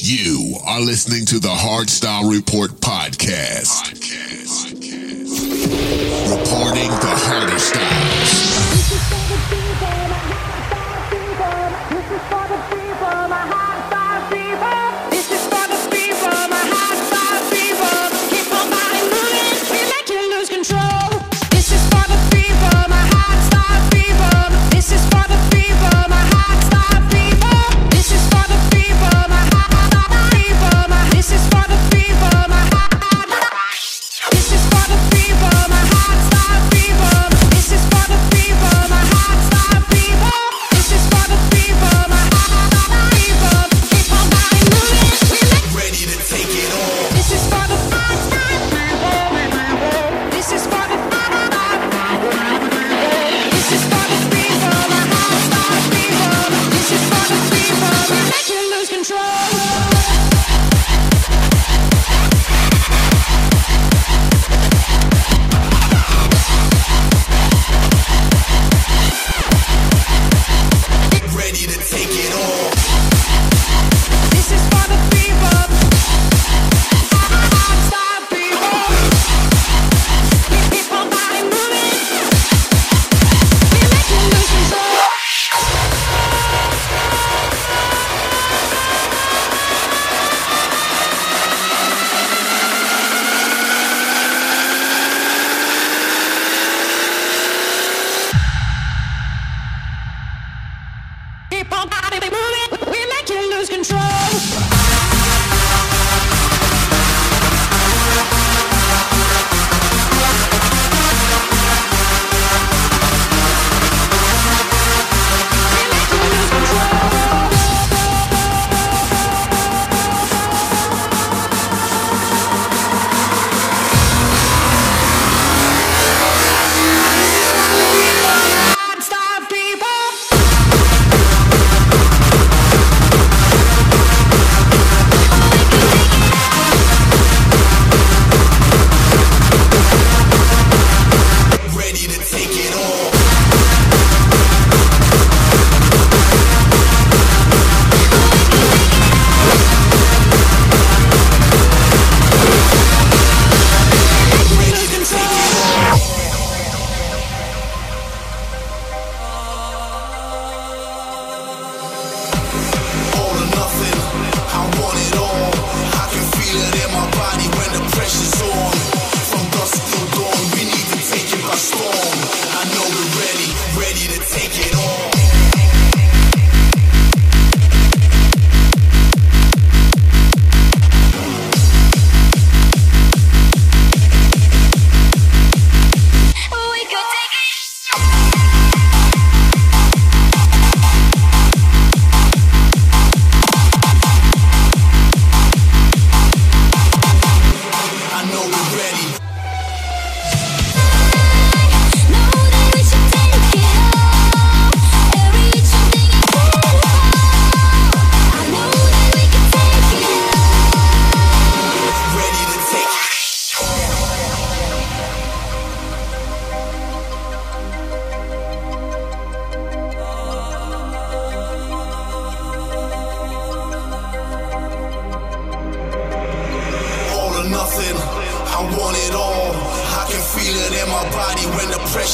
You are listening to the Hardstyle Report podcast. podcast. podcast. Reporting the harder style.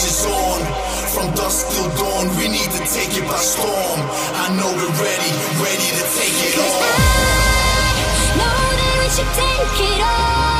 is on. From dusk till dawn, we need to take it by storm. I know we're ready, ready to take it on. I know that we should take it on.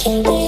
Can we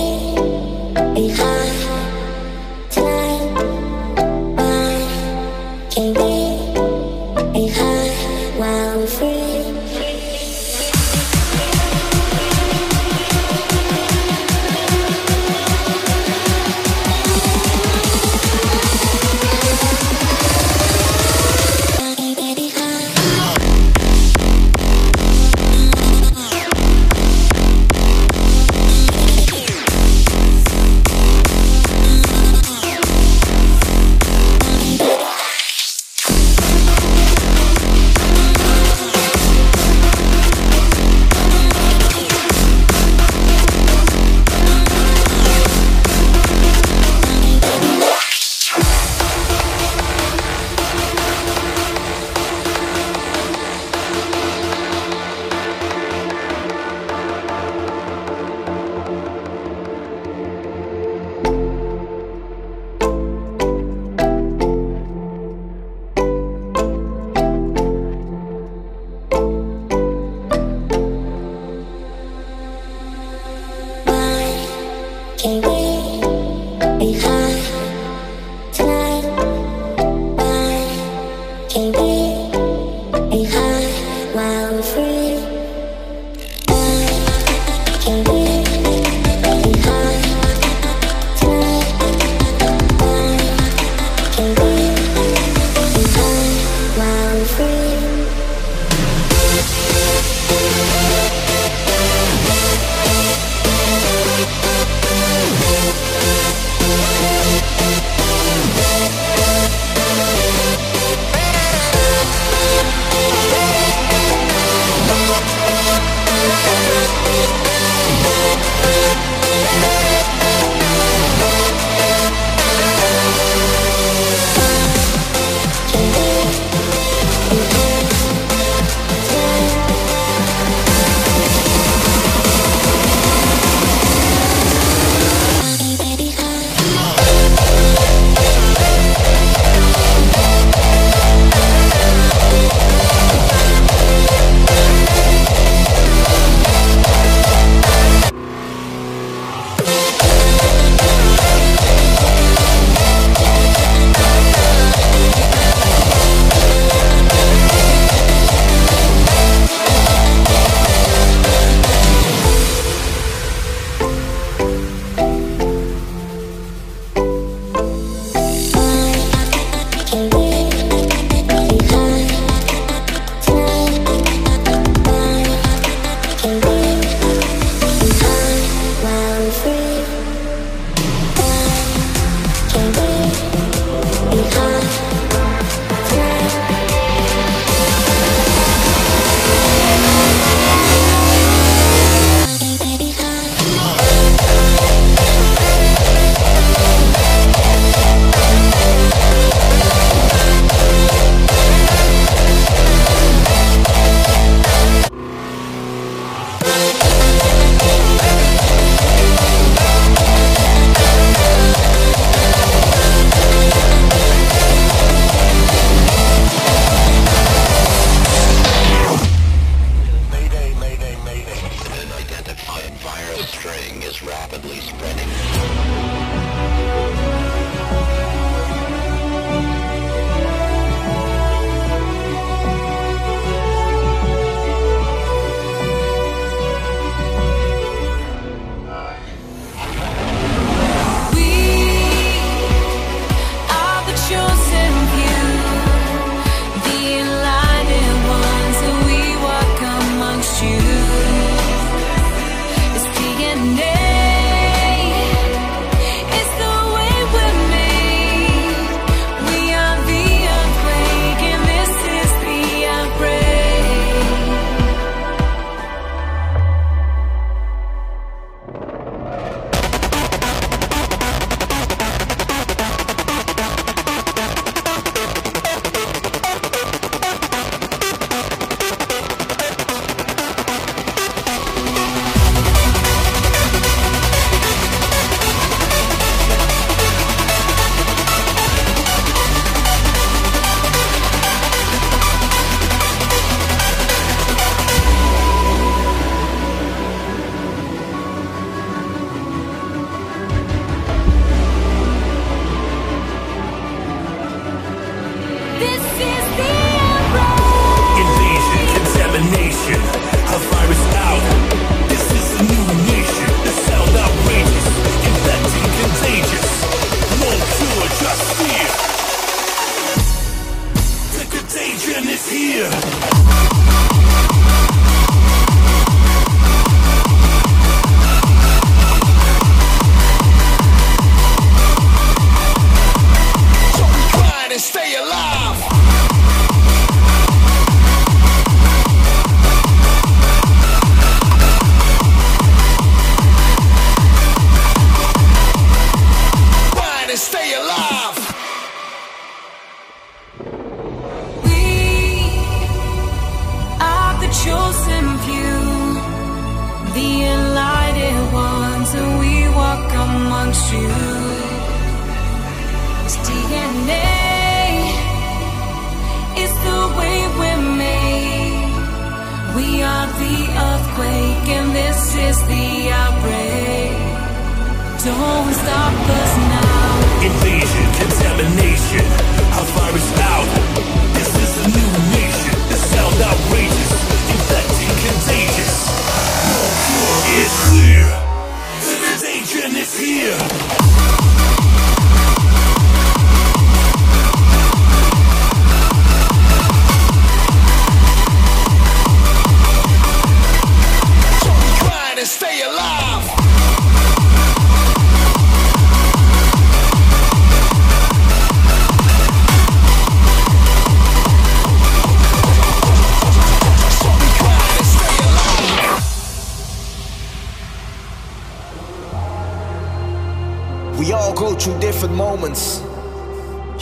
Don't stop us now. Invasion, contamination,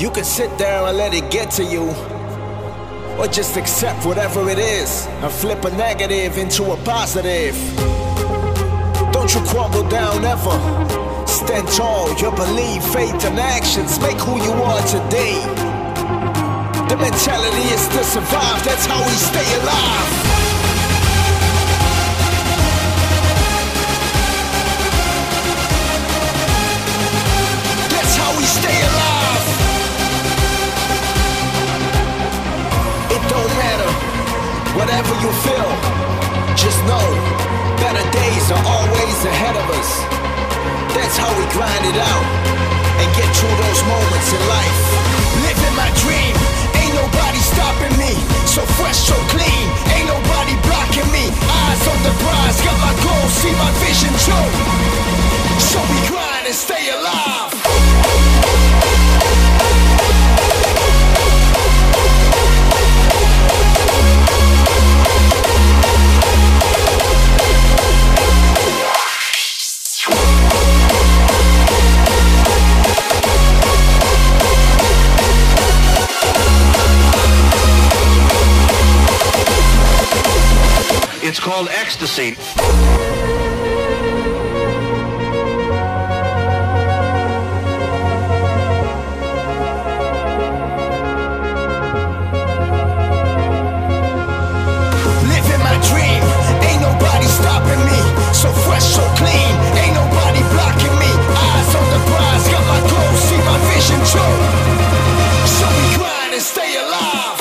You can sit there and let it get to you. Or just accept whatever it is and flip a negative into a positive. Don't you crumble down ever. Stand tall, your belief, faith, and actions make who you are today. The mentality is to survive, that's how we stay alive. Whatever you feel, just know better days are always ahead of us. That's how we grind it out and get through those moments in life. Living my dream, ain't nobody stopping me. So fresh, so clean, ain't nobody blocking me. Eyes on the prize, got my goal, see my vision true. So we grind and stay alive. Called ecstasy. Living my dream, ain't nobody stopping me. So fresh, so clean, ain't nobody blocking me. Eyes on the prize, got my goal, see my vision true. So we grind and stay alive.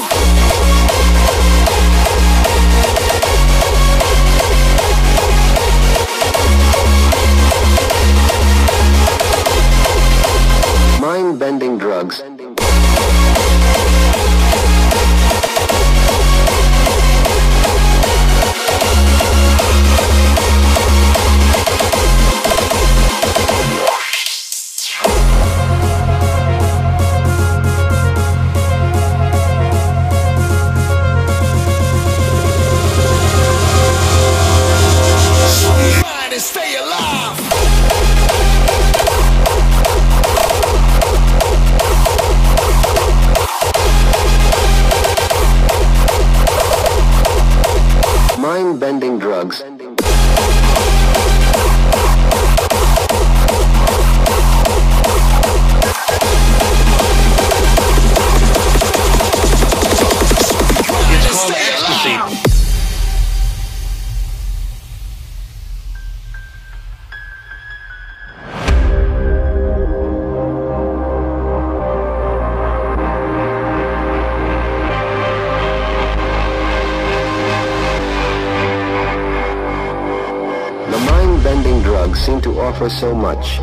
for so much.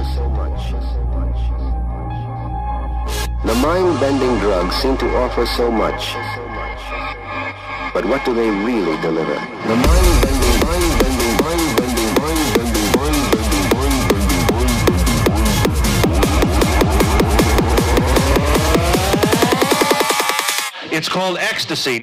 The mind-bending drugs seem to offer so much. But what do they really deliver? The mind-bending, mind-bending, mind-bending, mind-bending, mind-bending, mind-bending, mind-bending, mind-bending. It's called ecstasy.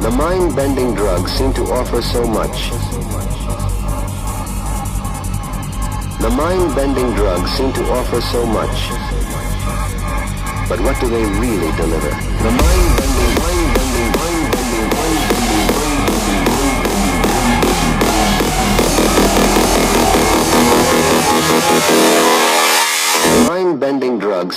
The mind-bending drugs seem to offer so much. The mind-bending drugs seem to offer so much. But what do they really deliver? The mind-bending, mind-bending, mind-bending, mind-bending, mind-bending, mind-bending, mind-bending drugs.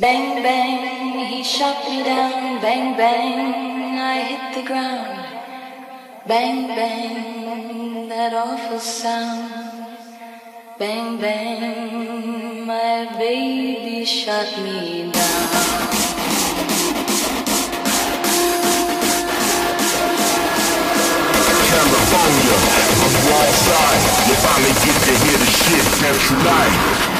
bang bang. Shot me down. Bang, bang, I hit the ground. Bang, bang, that awful sound. Bang, bang, my baby shot me down. California, from the wrong side. You finally get to hear the shit that you like.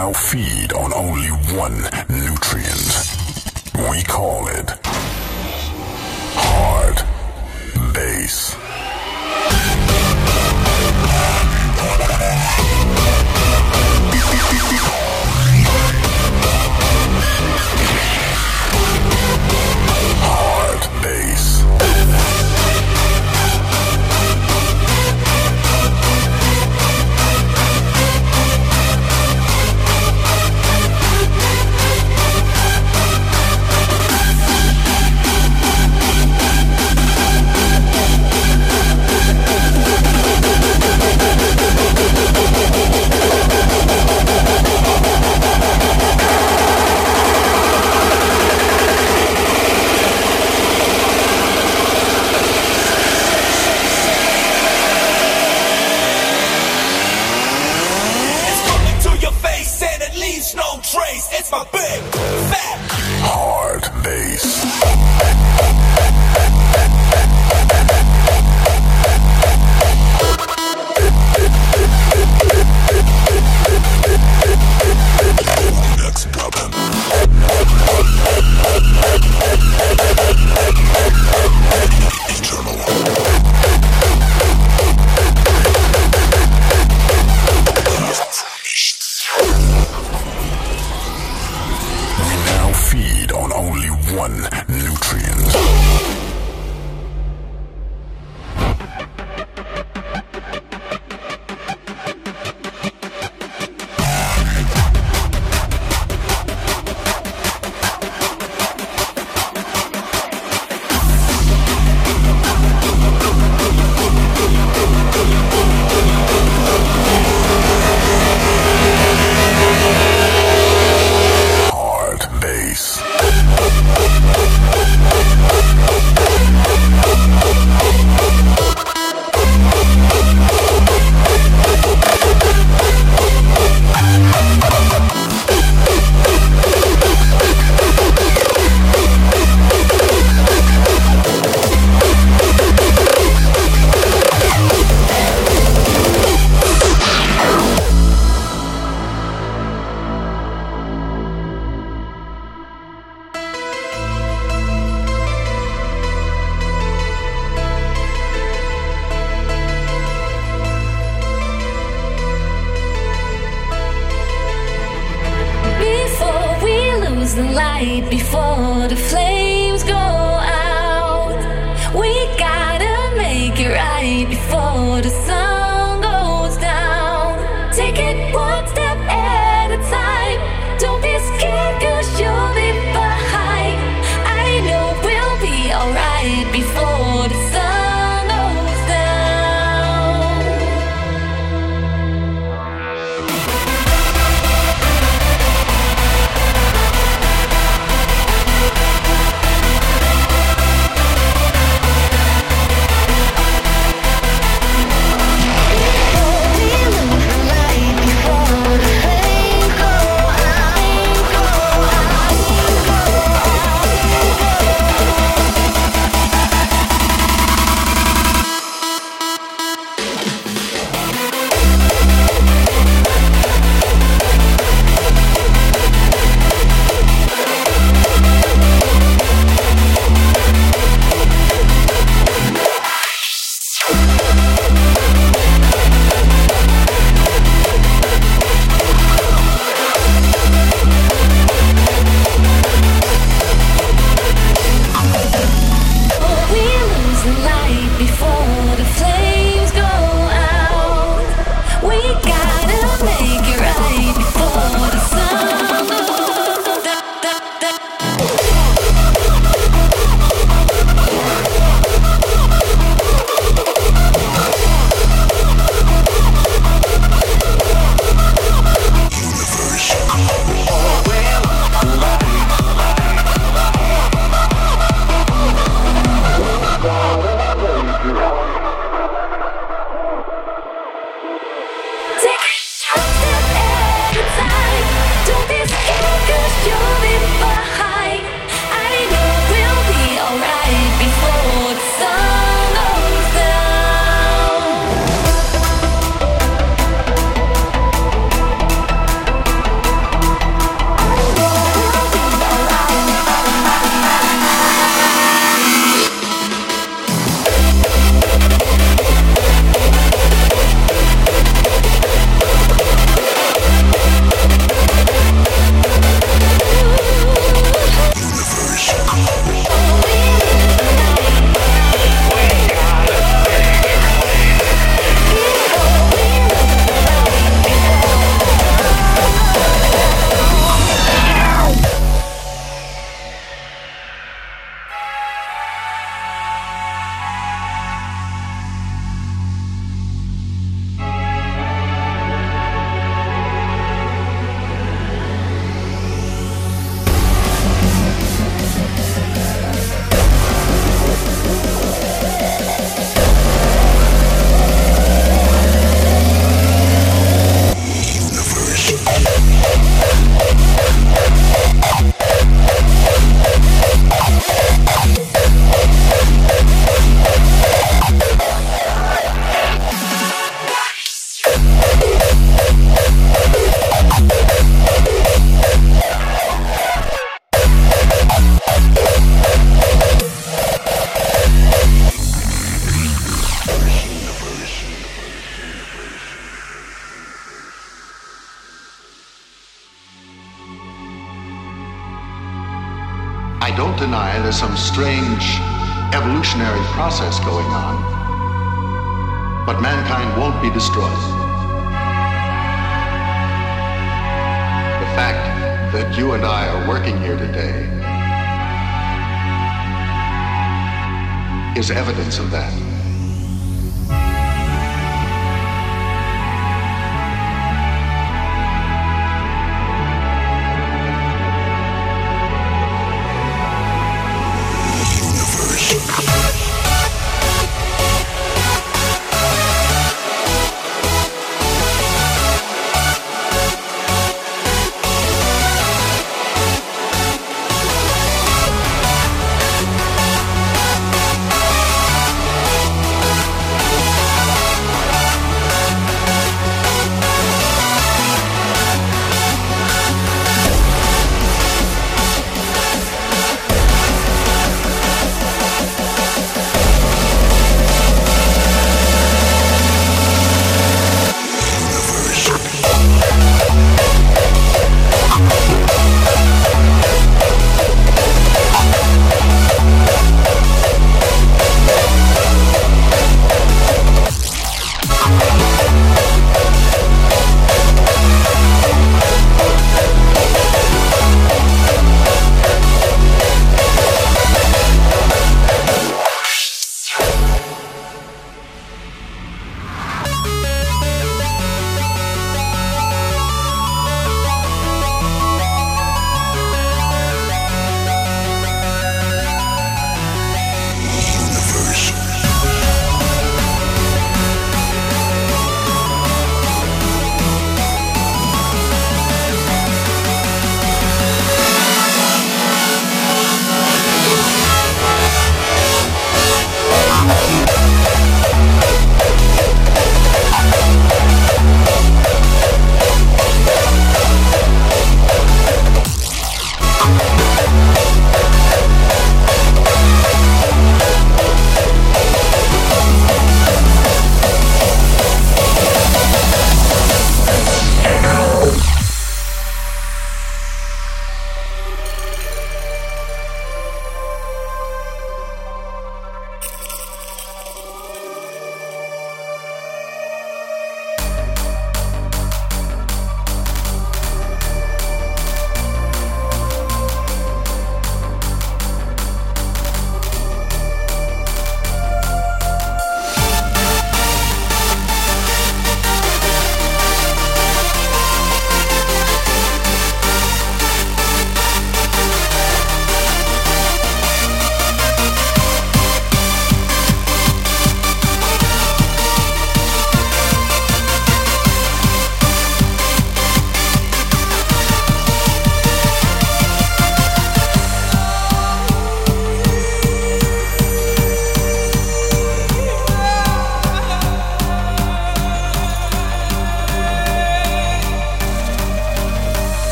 now feed on only one nutrient. We call it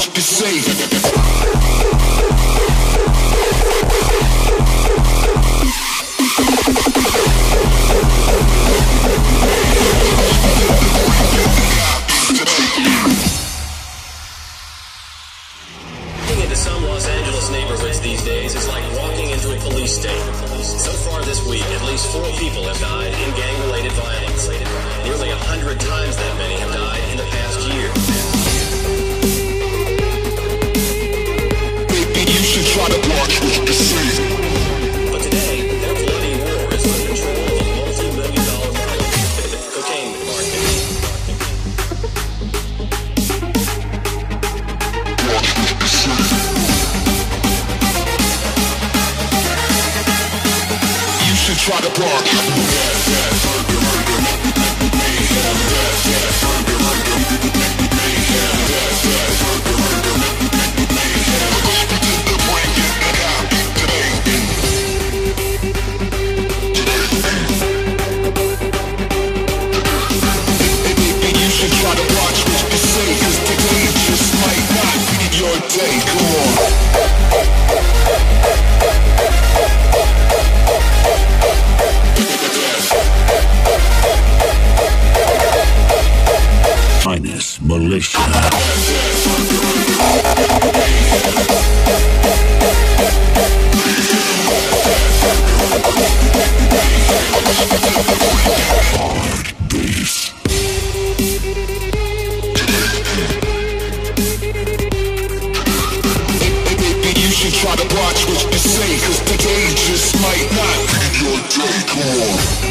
Watch what you Come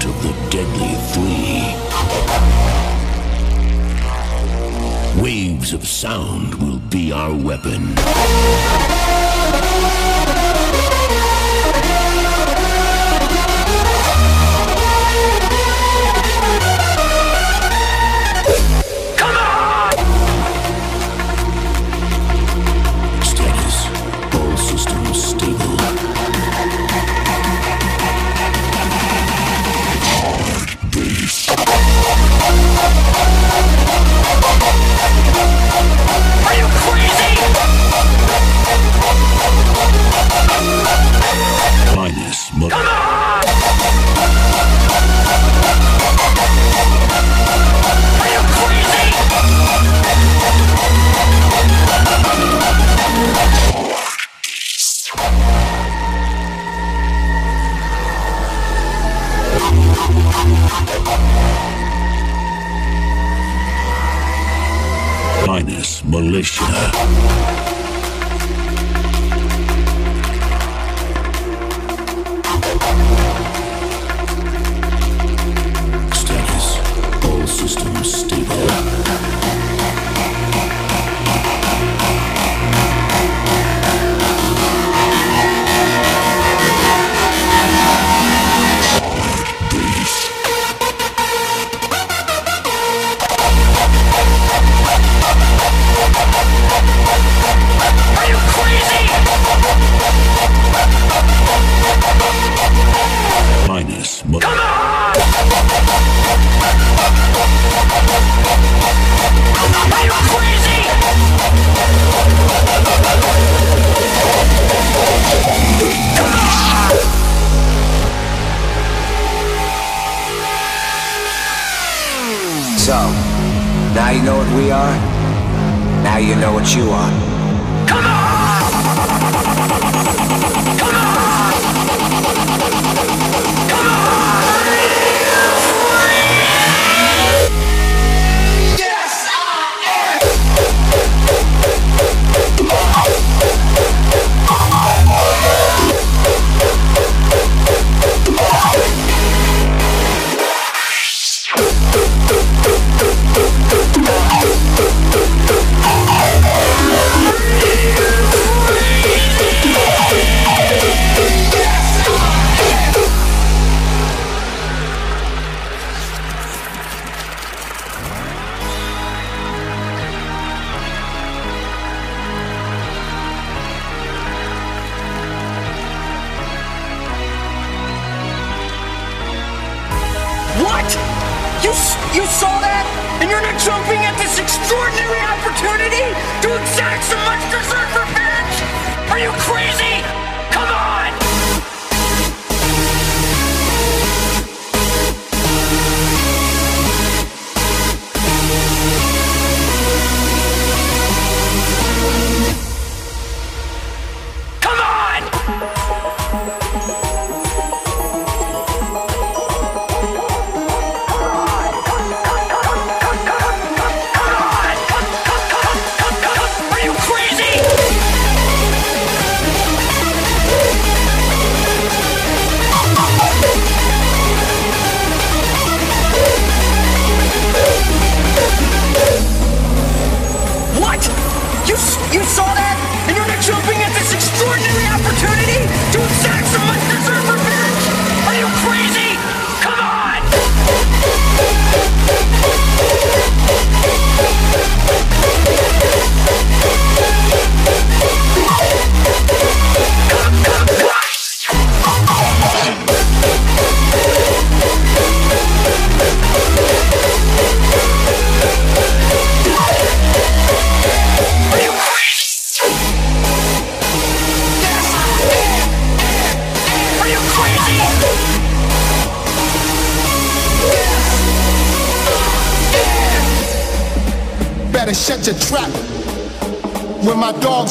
out of the deadly three. Waves of sound will be our weapon. Now you know what we are. Now you know what you are.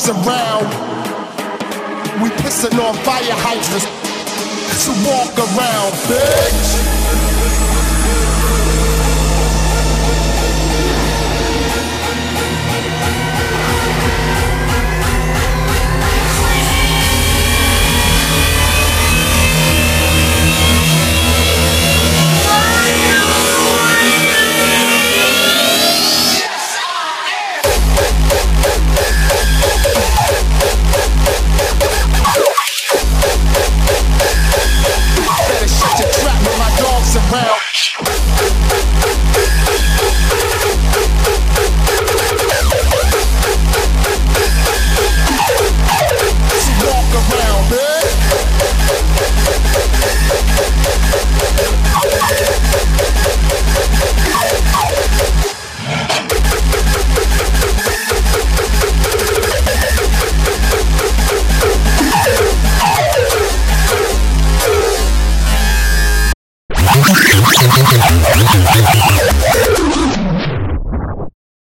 Around,